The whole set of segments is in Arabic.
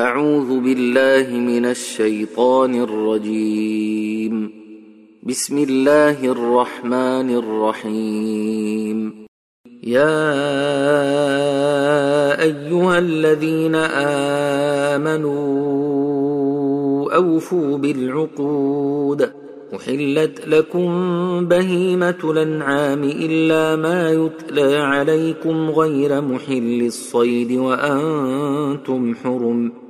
أعوذ بالله من الشيطان الرجيم. بسم الله الرحمن الرحيم. يا أيها الذين آمنوا أوفوا بالعقود. أحلت لكم بهيمة الأنعام إلا ما يتلى عليكم غير محل الصيد وأنتم حرم.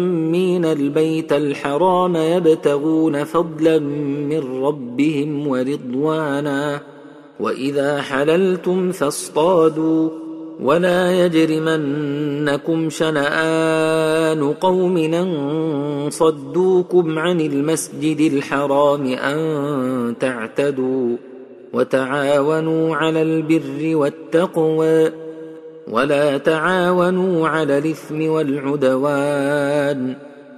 آمين البيت الحرام يبتغون فضلا من ربهم ورضوانا وإذا حللتم فاصطادوا ولا يجرمنكم شنآن قوم أن صدوكم عن المسجد الحرام أن تعتدوا وتعاونوا على البر والتقوى ولا تعاونوا على الإثم والعدوان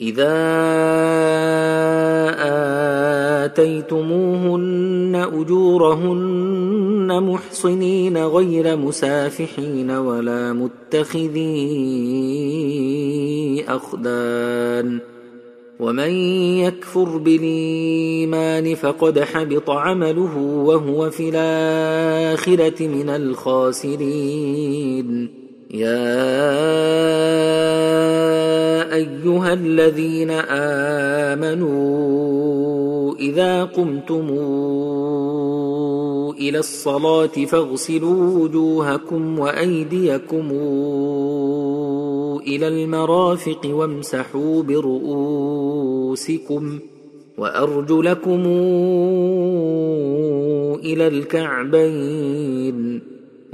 إذا آتيتموهن أجورهن محصنين غير مسافحين ولا متخذي أخدان ومن يكفر بالإيمان فقد حبط عمله وهو في الآخرة من الخاسرين يا أيها الذين آمنوا إذا قمتم إلى الصلاة فاغسلوا وجوهكم وأيديكم إلى المرافق وامسحوا برؤوسكم وأرجلكم إلى الكعبين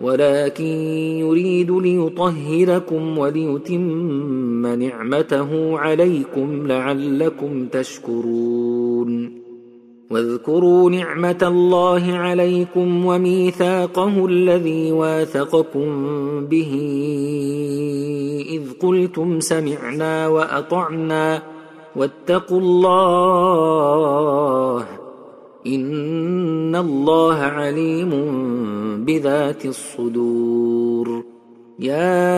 ولكن يريد ليطهركم وليتم نعمته عليكم لعلكم تشكرون. واذكروا نعمة الله عليكم وميثاقه الذي واثقكم به إذ قلتم سمعنا وأطعنا واتقوا الله ان الله عليم بذات الصدور يا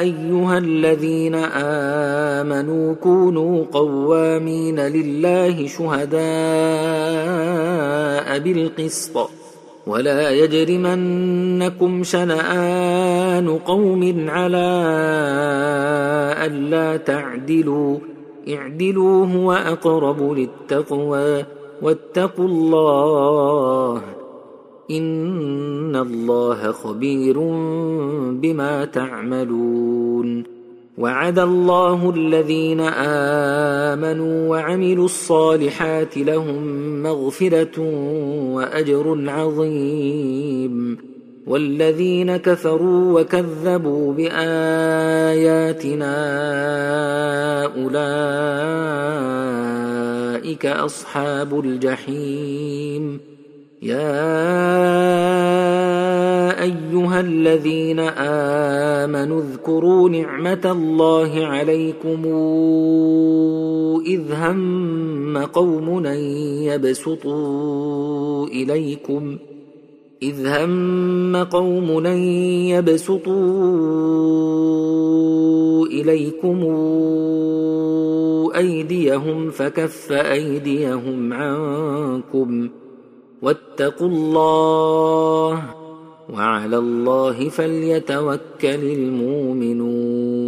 ايها الذين امنوا كونوا قوامين لله شهداء بالقسط ولا يجرمنكم شنآن قوم على ألا تعدلوا اعدلوا هو أقرب للتقوى واتقوا الله إن الله خبير بما تعملون وعد الله الذين آمنوا وعملوا الصالحات لهم مغفرة وأجر عظيم والذين كفروا وكذبوا بآياتنا أولئك أصحاب الجحيم. يا أيها الذين آمنوا اذكروا نعمة الله عليكم إذ هم قوم يبسطوا إليكم إذ هم قوم أن يبسطوا إليكم أيديهم فكف أيديهم عنكم ۖ واتقوا الله وعلى الله فليتوكل المؤمنون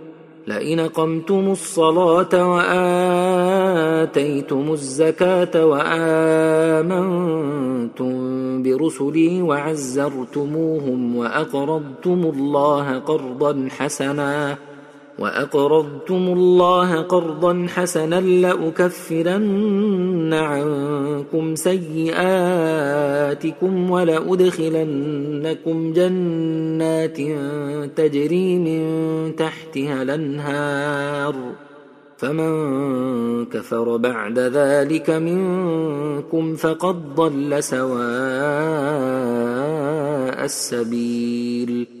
لئن قمتم الصلاة وآتيتم الزكاة وآمنتم برسلي وعزرتموهم وأقرضتم الله قرضا حسناً واقرضتم الله قرضا حسنا لاكفرن عنكم سيئاتكم ولادخلنكم جنات تجري من تحتها الانهار فمن كفر بعد ذلك منكم فقد ضل سواء السبيل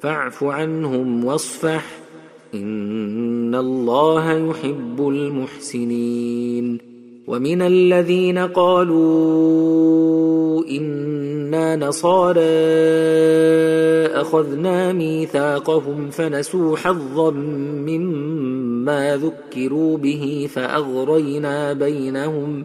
فاعف عنهم واصفح. إن الله يحب المحسنين. ومن الذين قالوا إنا نصارى أخذنا ميثاقهم فنسوا حظا مما ذكروا به فأغرينا بينهم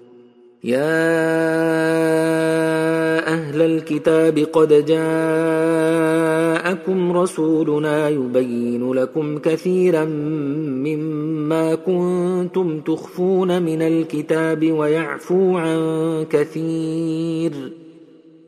يا أهل الكتاب قد جاءكم رسولنا يبين لكم كثيرا مما كنتم تخفون من الكتاب ويعفو عن كثير.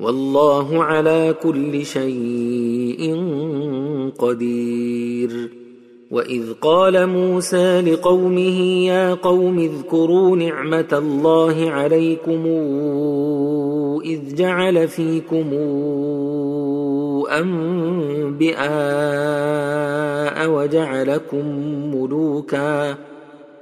والله على كل شيء قدير. وإذ قال موسى لقومه يا قوم اذكروا نعمة الله عليكم إذ جعل فيكم انبئاء وجعلكم ملوكا.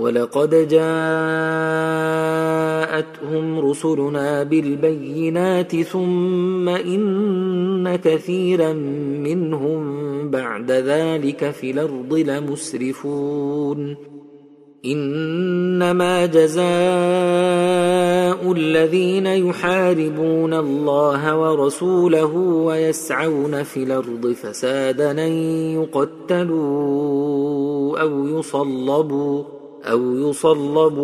ولقد جاءتهم رسلنا بالبينات ثم إن كثيرا منهم بعد ذلك في الأرض لمسرفون. إنما جزاء الذين يحاربون الله ورسوله ويسعون في الأرض فسادا يقتلوا أو يصلبوا. أو يصلبوا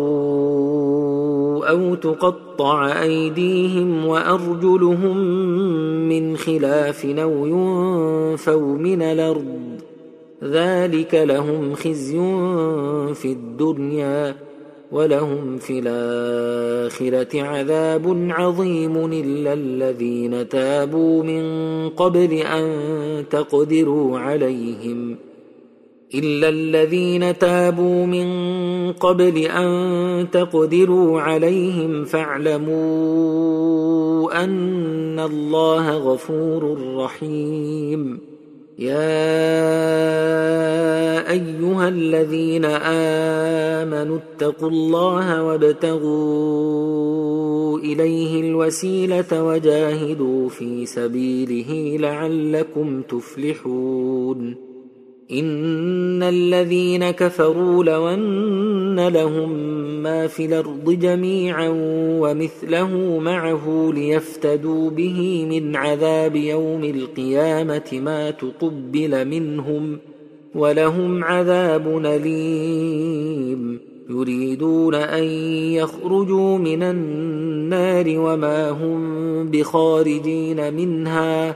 أو تقطع أيديهم وأرجلهم من خلاف أو ينفوا من الأرض. ذلك لهم خزي في الدنيا ولهم في الآخرة عذاب عظيم إلا الذين تابوا من قبل أن تقدروا عليهم ۖ. الا الذين تابوا من قبل ان تقدروا عليهم فاعلموا ان الله غفور رحيم. يا ايها الذين امنوا اتقوا الله وابتغوا اليه الوسيله وجاهدوا في سبيله لعلكم تفلحون. ان الذين كفروا لو ان لهم ما في الأرض جميعا ومثله معه ليفتدوا به من عذاب يوم القيامه ما تقبل منهم ولهم عذاب اليم يريدون ان يخرجوا من النار وما هم بخارجين منها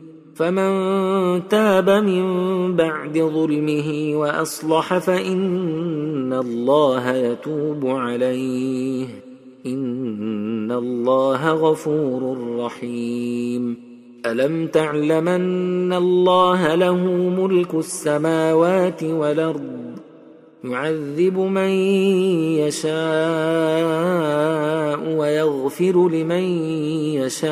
فمن تاب من بعد ظلمه وأصلح فإن الله يتوب عليه. إن الله غفور رحيم. ألم تعلمن الله له ملك السماوات والأرض؟ يعذب من يشاء ويغفر لمن يشاء.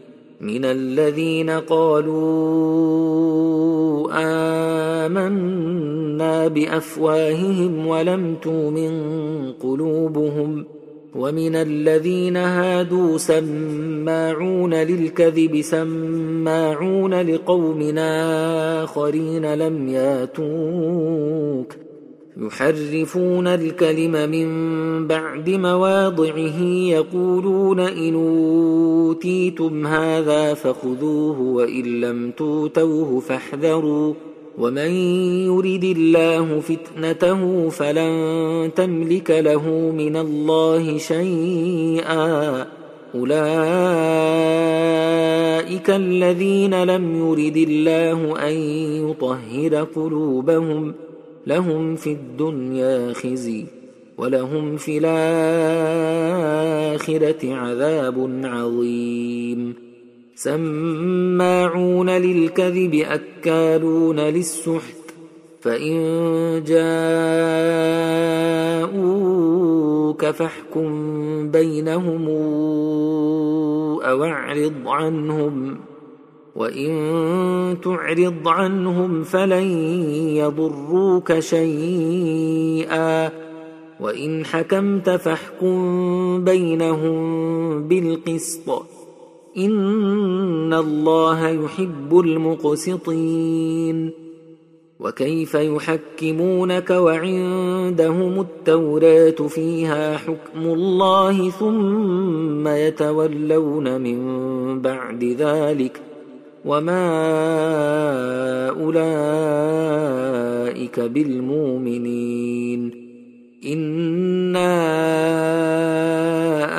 من الذين قالوا آمنا بأفواههم ولم تؤمن قلوبهم ومن الذين هادوا سماعون للكذب سماعون لقوم آخرين لم ياتوك يحرفون الكلم من بعد مواضعه يقولون إن أوتيتم هذا فخذوه وإن لم توتوه فاحذروا ومن يرد الله فتنته فلن تملك له من الله شيئا أولئك الذين لم يرد الله أن يطهر قلوبهم ۖ لهم في الدنيا خزي ولهم في الآخرة عذاب عظيم. سماعون للكذب أكالون للسحت فإن جاءوك فاحكم بينهم أو أعرض عنهم ۖ. وان تعرض عنهم فلن يضروك شيئا وان حكمت فاحكم بينهم بالقسط ان الله يحب المقسطين وكيف يحكمونك وعندهم التوراه فيها حكم الله ثم يتولون من بعد ذلك وما اولئك بالمؤمنين انا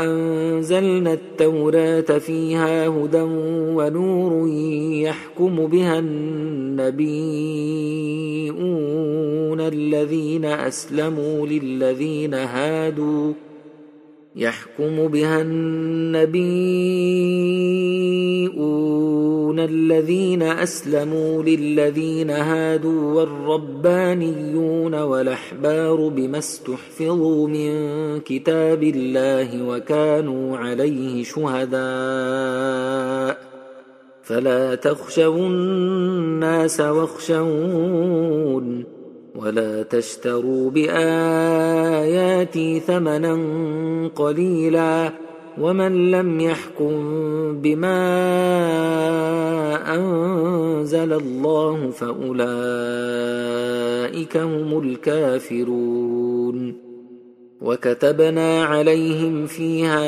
انزلنا التوراه فيها هدى ونور يحكم بها النبيون الذين اسلموا للذين هادوا يحكم بها النبيون الذين أسلموا للذين هادوا والربانيون والأحبار بما استحفظوا من كتاب الله وكانوا عليه شهداء. فلا تخشوا الناس واخشون. ولا تشتروا بآياتي ثمنا قليلا ومن لم يحكم بما أنزل الله فأولئك هم الكافرون وكتبنا عليهم فيها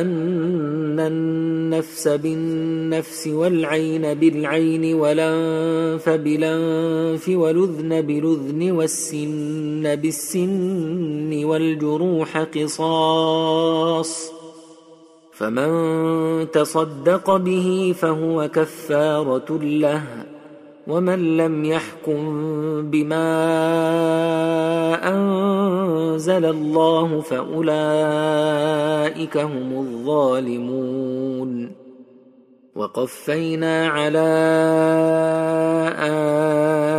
أن النفس بالنفس والعين بالعين والأنف بالأنف والأذن بالأذن والسن بالسن والجروح قصاص فمن تصدق به فهو كفارة له ومن لم يحكم بما انزل الله فاولئك هم الظالمون وقفينا على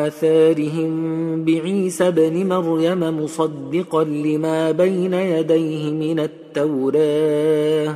اثارهم بعيسى ابن مريم مصدقا لما بين يديه من التوراه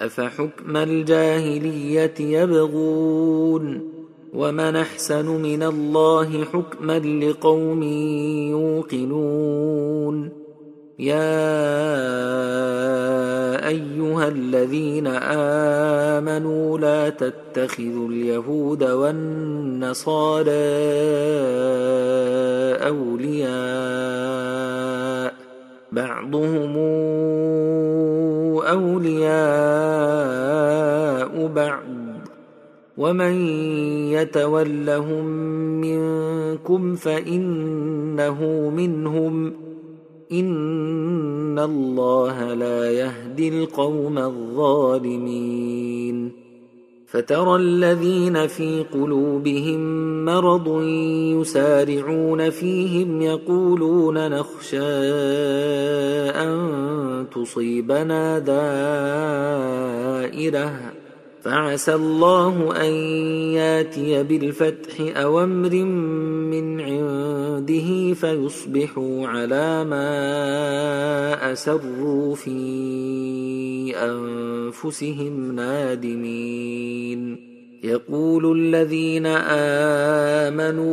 أفحكم الجاهلية يبغون ومن أحسن من الله حكما لقوم يوقنون يا أيها الذين آمنوا لا تتخذوا اليهود والنصارى أولياء بعضهم أولياء بعض. ومن يتولهم منكم فإنه منهم. إن الله لا يهدي القوم الظالمين. فترى الذين في قلوبهم مرض يسارعون فيهم يقولون نخشى أن تصيبنا دائرة. فعسى الله أن ياتي بالفتح أو أمر من عنده فيصبحوا على ما أسروا في أنفسهم نادمين. يقول الذين آمنوا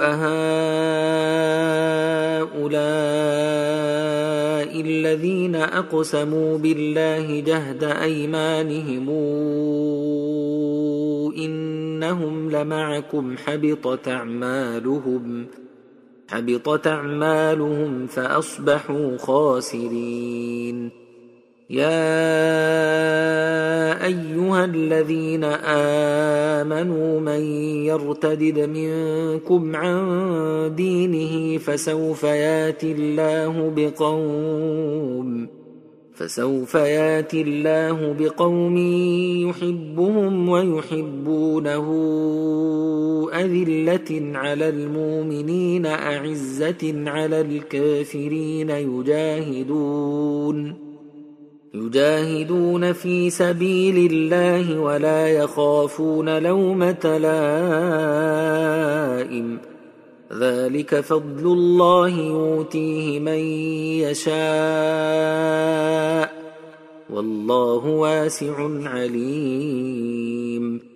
أهؤلاء الذين أقسموا بالله جهد أيمانهم إنهم لمعكم حبطت أعمالهم حبطت أعمالهم فأصبحوا خاسرين. يا ايها الذين امنوا من يرتدد منكم عن دينه فسوف ياتي الله بقوم فسوف ياتي الله بقوم يحبهم ويحبونه اذله على المؤمنين اعزه على الكافرين يجاهدون يجاهدون في سبيل الله ولا يخافون لومة لائم. ذلك فضل الله يؤتيه من يشاء. والله واسع عليم.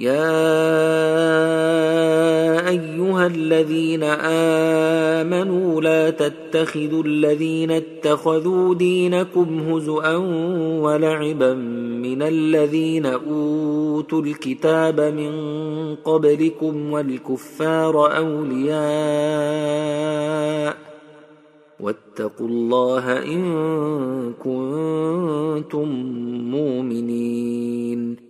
يا أيها الذين آمنوا لا تتخذوا الذين اتخذوا دينكم هزءا ولعبا من الذين أوتوا الكتاب من قبلكم والكفار أولياء واتقوا الله إن كنتم مؤمنين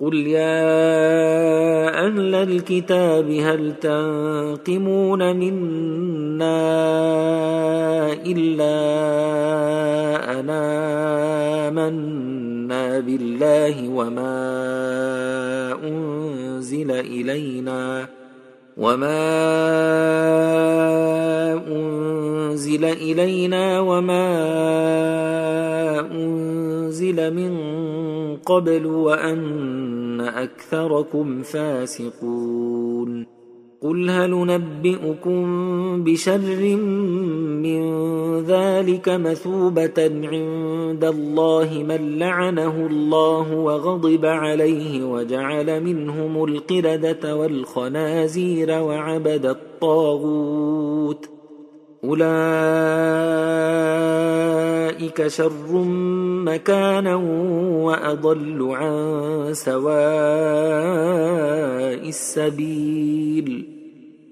قل يا أهل الكتاب هل تنقمون منا الا انا امنا بالله وما انزل الينا وما أنزل إلينا وما أنزل من قبل وأن أكثركم فاسقون قل هل نبئكم بشر من ذلك مثوبة عند الله من لعنه الله وغضب عليه وجعل منهم القردة والخنازير وعبد الطاغوت أولئك شر مكانا وأضل عن سواء السبيل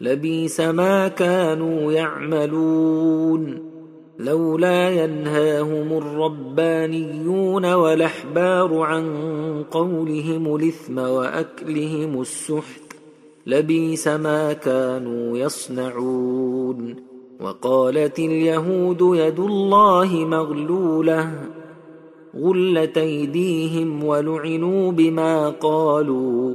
لبيس ما كانوا يعملون لولا ينهاهم الربانيون والأحبار عن قولهم الإثم وأكلهم السحت لبيس ما كانوا يصنعون وقالت اليهود يد الله مغلولة غلت أيديهم ولعنوا بما قالوا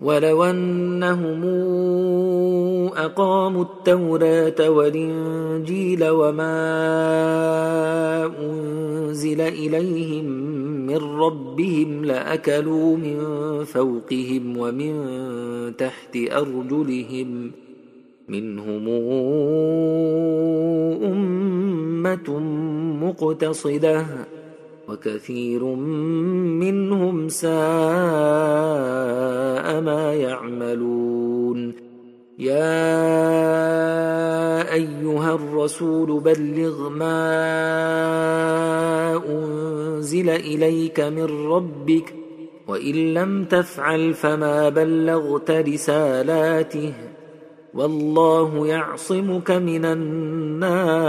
ولو انهم اقاموا التوراه والانجيل وما انزل اليهم من ربهم لاكلوا من فوقهم ومن تحت ارجلهم منهم امه مقتصده وكثير منهم ساء ما يعملون. يا أيها الرسول بلغ ما أنزل إليك من ربك وإن لم تفعل فما بلغت رسالاته والله يعصمك من الناس.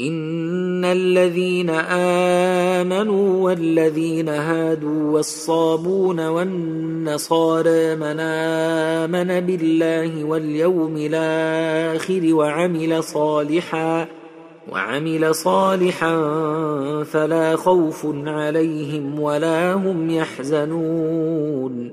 إن الذين آمنوا والذين هادوا والصابون والنصارى من آمن بالله واليوم الآخر وعمل صالحا وعمل صالحا فلا خوف عليهم ولا هم يحزنون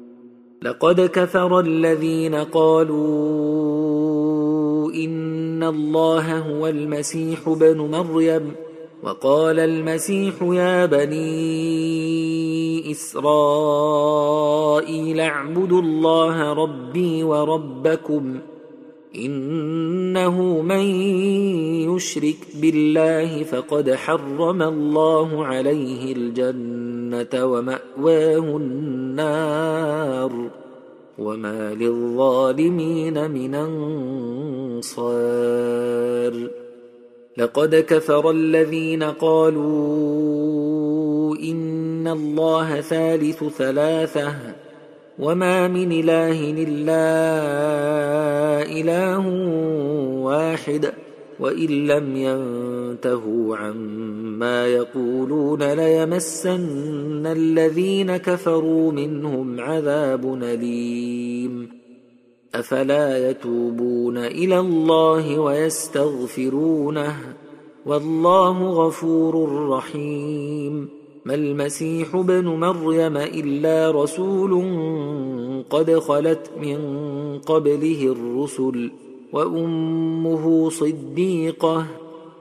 لقد كفر الذين قالوا إن الله هو المسيح بن مريم وقال المسيح يا بني إسرائيل اعبدوا الله ربي وربكم إنه من يشرك بالله فقد حرم الله عليه الجنة. ومأواه النار وما للظالمين من أنصار. لقد كفر الذين قالوا إن الله ثالث ثلاثة وما من إله إلا إله واحد. وإن لم ينتهوا عما يقولون ليمسن الذين كفروا منهم عذاب أليم. أفلا يتوبون إلى الله ويستغفرونه؟ والله غفور رحيم. ما المسيح ابن مريم إلا رسول قد خلت من قبله الرسل وأمه صديقة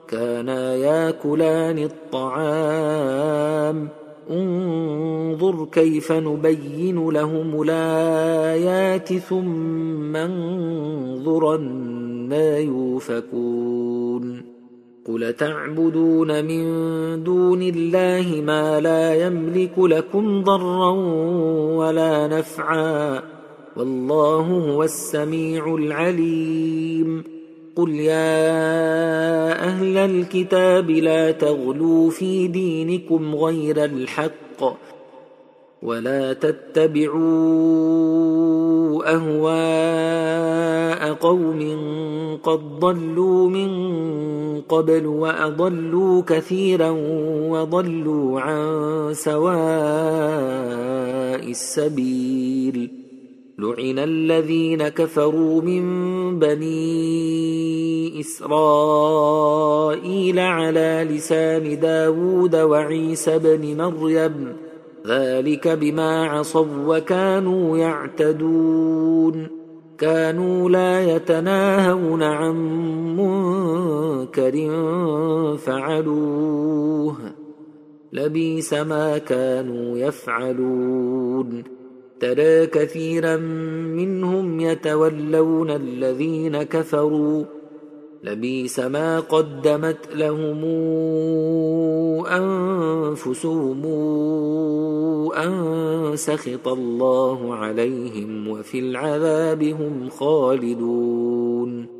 كانا ياكلان الطعام. انظر كيف نبين لهم الآيات ثم انظر أنا يوفكون. قل تعبدون من دون الله ما لا يملك لكم ضرا ولا نفعا. والله هو السميع العليم. قل يا أهل الكتاب لا تغلوا في دينكم غير الحق ولا تتبعوا أهواء قوم قد ضلوا من قبل وأضلوا كثيرا وضلوا عن سواء السبيل. لعن الذين كفروا من بني اسرائيل على لسان داود وعيسى بن مريم ذلك بما عصوا وكانوا يعتدون كانوا لا يتناهون عن منكر فعلوه لبيس ما كانوا يفعلون ترى كثيرا منهم يتولون الذين كفروا لبيس ما قدمت لهم انفسهم ان سخط الله عليهم وفي العذاب هم خالدون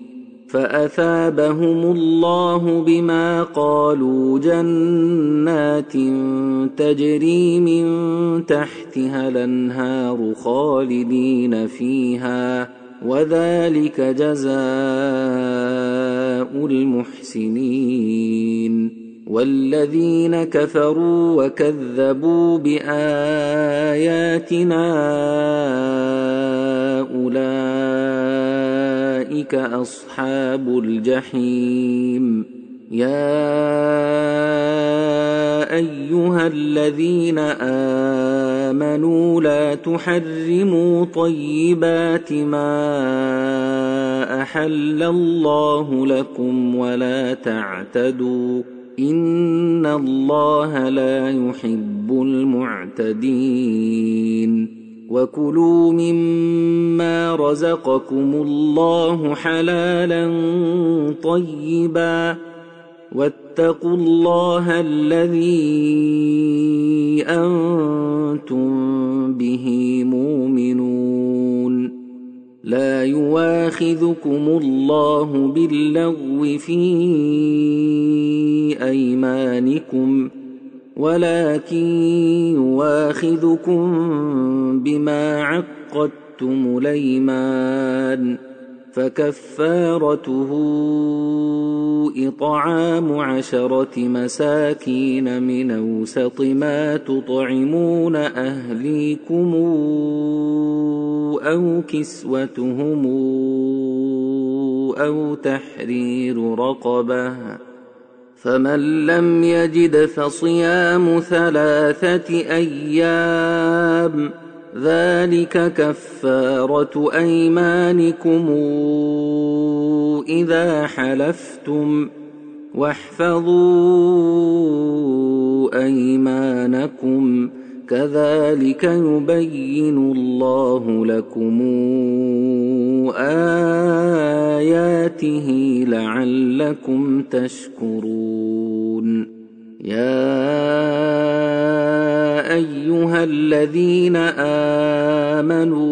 فأثابهم الله بما قالوا جنات تجري من تحتها الأنهار خالدين فيها وذلك جزاء المحسنين. والذين كفروا وكذبوا بآياتنا أولئك أصحاب الجحيم. يا أيها الذين آمنوا لا تحرموا طيبات ما أحل الله لكم ولا تعتدوا. إن الله لا يحب المعتدين. وكلوا مما رزقكم الله حلالا طيبا واتقوا الله الذي أنتم به مؤمنون لا يواخذكم الله باللغو في ايمانكم ولكن يواخذكم بما عقدتم الأيمان فكفارته إطعام عشرة مساكين من أوسط ما تطعمون أهليكم أو كسوتهم أو تحرير رقبة فمن لم يجد فصيام ثلاثة أيام ذلك كفارة أيمانكم إذا حلفتم. واحفظوا أيمانكم. كذلك يبين الله لكم آياته لعلكم تشكرون. يا أيها الذين آمنوا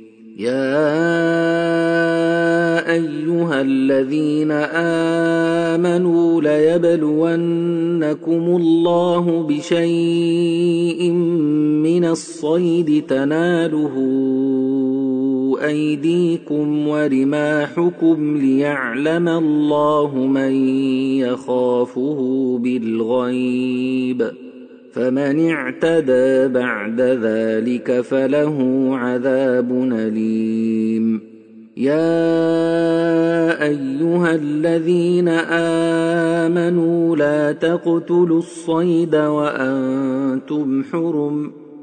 يا أيها الذين آمنوا ليبلونكم الله بشيء من الصيد تناله أيديكم ورماحكم ليعلم الله من يخافه بالغيب فمن اعتدى بعد ذلك فله عذاب أليم. يا أيها الذين آمنوا لا تقتلوا الصيد وأنتم حرم.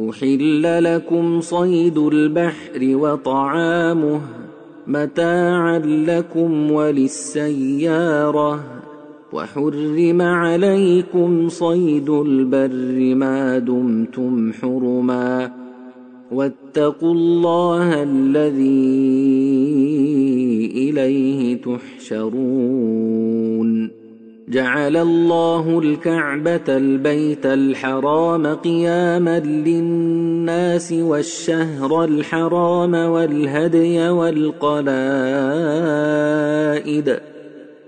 احل لكم صيد البحر وطعامه متاعا لكم وللسياره وحرم عليكم صيد البر ما دمتم حرما واتقوا الله الذي اليه تحشرون جعل الله الكعبة البيت الحرام قياما للناس والشهر الحرام والهدي والقلائد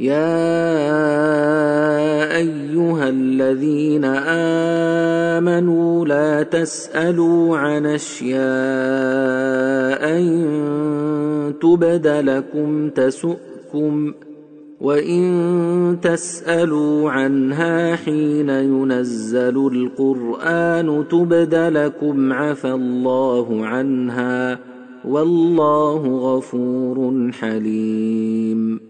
يا ايها الذين امنوا لا تسالوا عن اشياء ان تبد لكم تسؤكم وان تسالوا عنها حين ينزل القران تبد لكم عفى الله عنها والله غفور حليم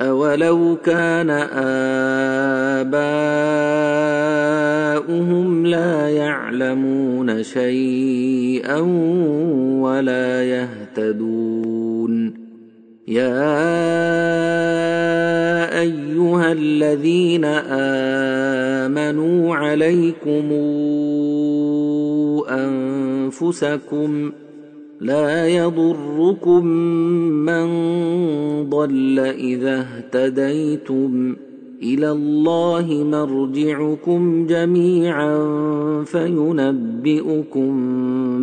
أولو كان آباؤهم لا يعلمون شيئا ولا يهتدون. يا أيها الذين آمنوا عليكم أنفسكم لا يضركم من ضل إذا اهتديتم إلى الله مرجعكم جميعا فينبئكم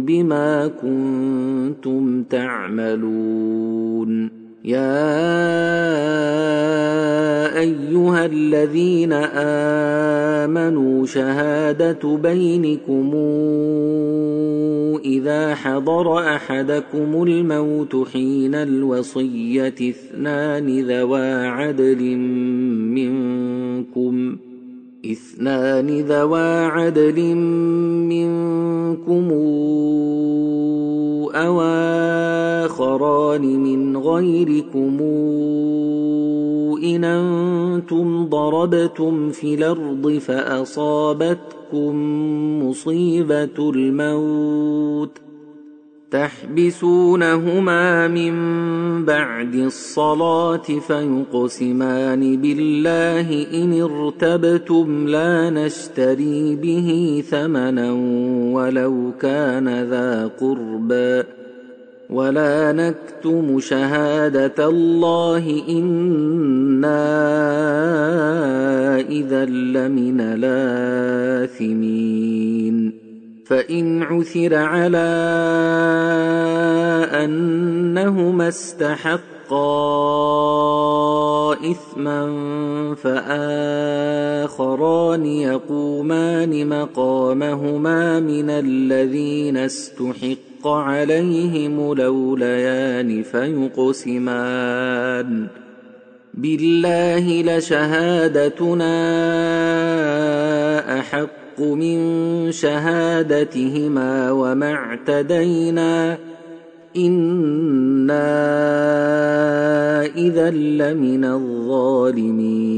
بما كنتم تعملون. يا أيها الذين آمنوا شهادة بينكم إذا حضر أحدكم الموت حين الوصية اثنان ذوا عدل منكم اثنان ذوا عدل منكم. أو آخران من غيركم إن أنتم ضربتم في الأرض فأصابتكم مصيبة الموت ۖ تحبسونهما من بعد الصلاة فيقسمان بالله إن ارتبتم لا نشتري به ثمنا ولو كان ذا قربى ولا نكتم شهادة الله إنا إذا لمن الآثمين فإن عثر على أنهما استحقا إثما فآخران يقومان مقامهما من الذين استحق عليهم لوليان فيقسمان. بالله لشهادتنا أحق من شهادتهما وما اعتدينا إنا إذا لمن الظالمين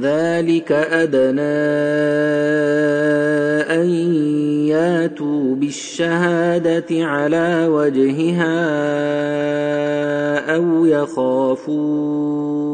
ذلك أدنى أن ياتوا بالشهادة على وجهها أو يخافوا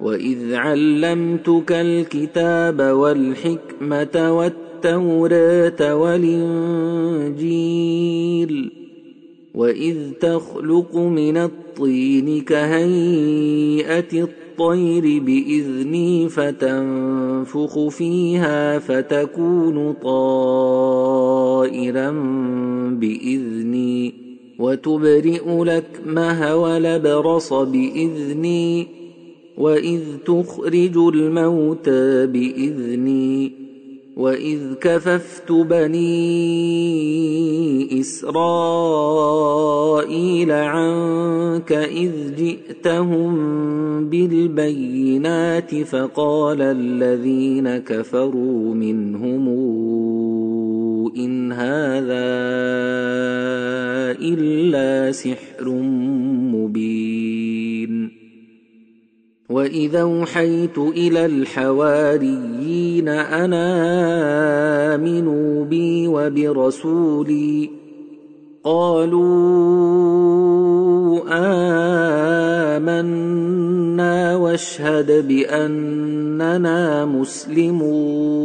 واذ علمتك الكتاب والحكمه والتوراه والانجيل واذ تخلق من الطين كهيئه الطير باذني فتنفخ فيها فتكون طائرا باذني وتبرئ لكمه ولبرص باذني واذ تخرج الموتى باذني واذ كففت بني اسرائيل عنك اذ جئتهم بالبينات فقال الذين كفروا منهم ان هذا الا سحر مبين واذا اوحيت إلى الحواريين أنا امنوا بي وبرسولي قالوا امنا واشهد باننا مسلمون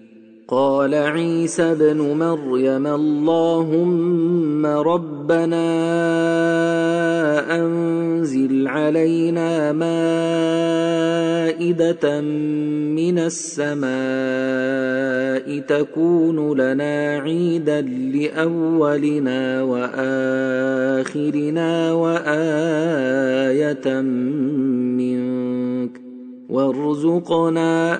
قال عيسى ابن مريم اللهم ربنا أنزل علينا مائدة من السماء تكون لنا عيدا لأولنا وآخرنا وآية منك وارزقنا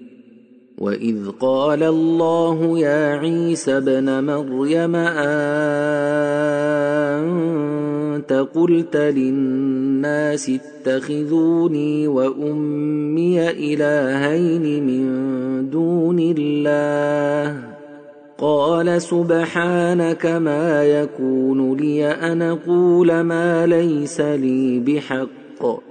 واذ قال الله يا عيسى ابن مريم انت قلت للناس اتخذوني وامي الهين من دون الله قال سبحانك ما يكون لي ان أقول ما ليس لي بحق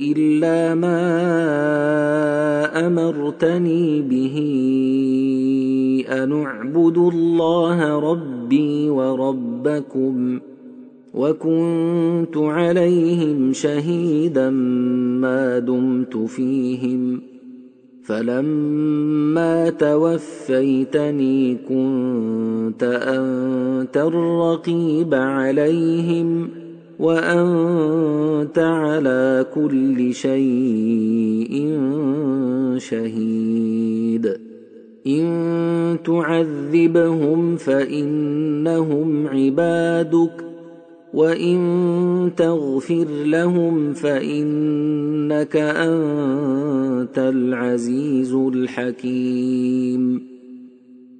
إلا ما أمرتني به أن اعبدوا الله ربي وربكم وكنت عليهم شهيدا ما دمت فيهم فلما توفيتني كنت أنت الرقيب عليهم ۖ وأنت على كل شيء شهيد. إن تعذبهم فإنهم عبادك وإن تغفر لهم فإنك أنت العزيز الحكيم.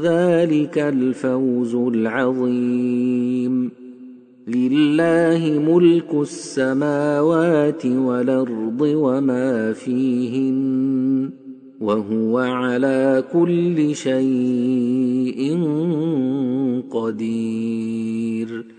ذلك الفوز العظيم. لله ملك السماوات والأرض وما فيهن وهو على كل شيء قدير.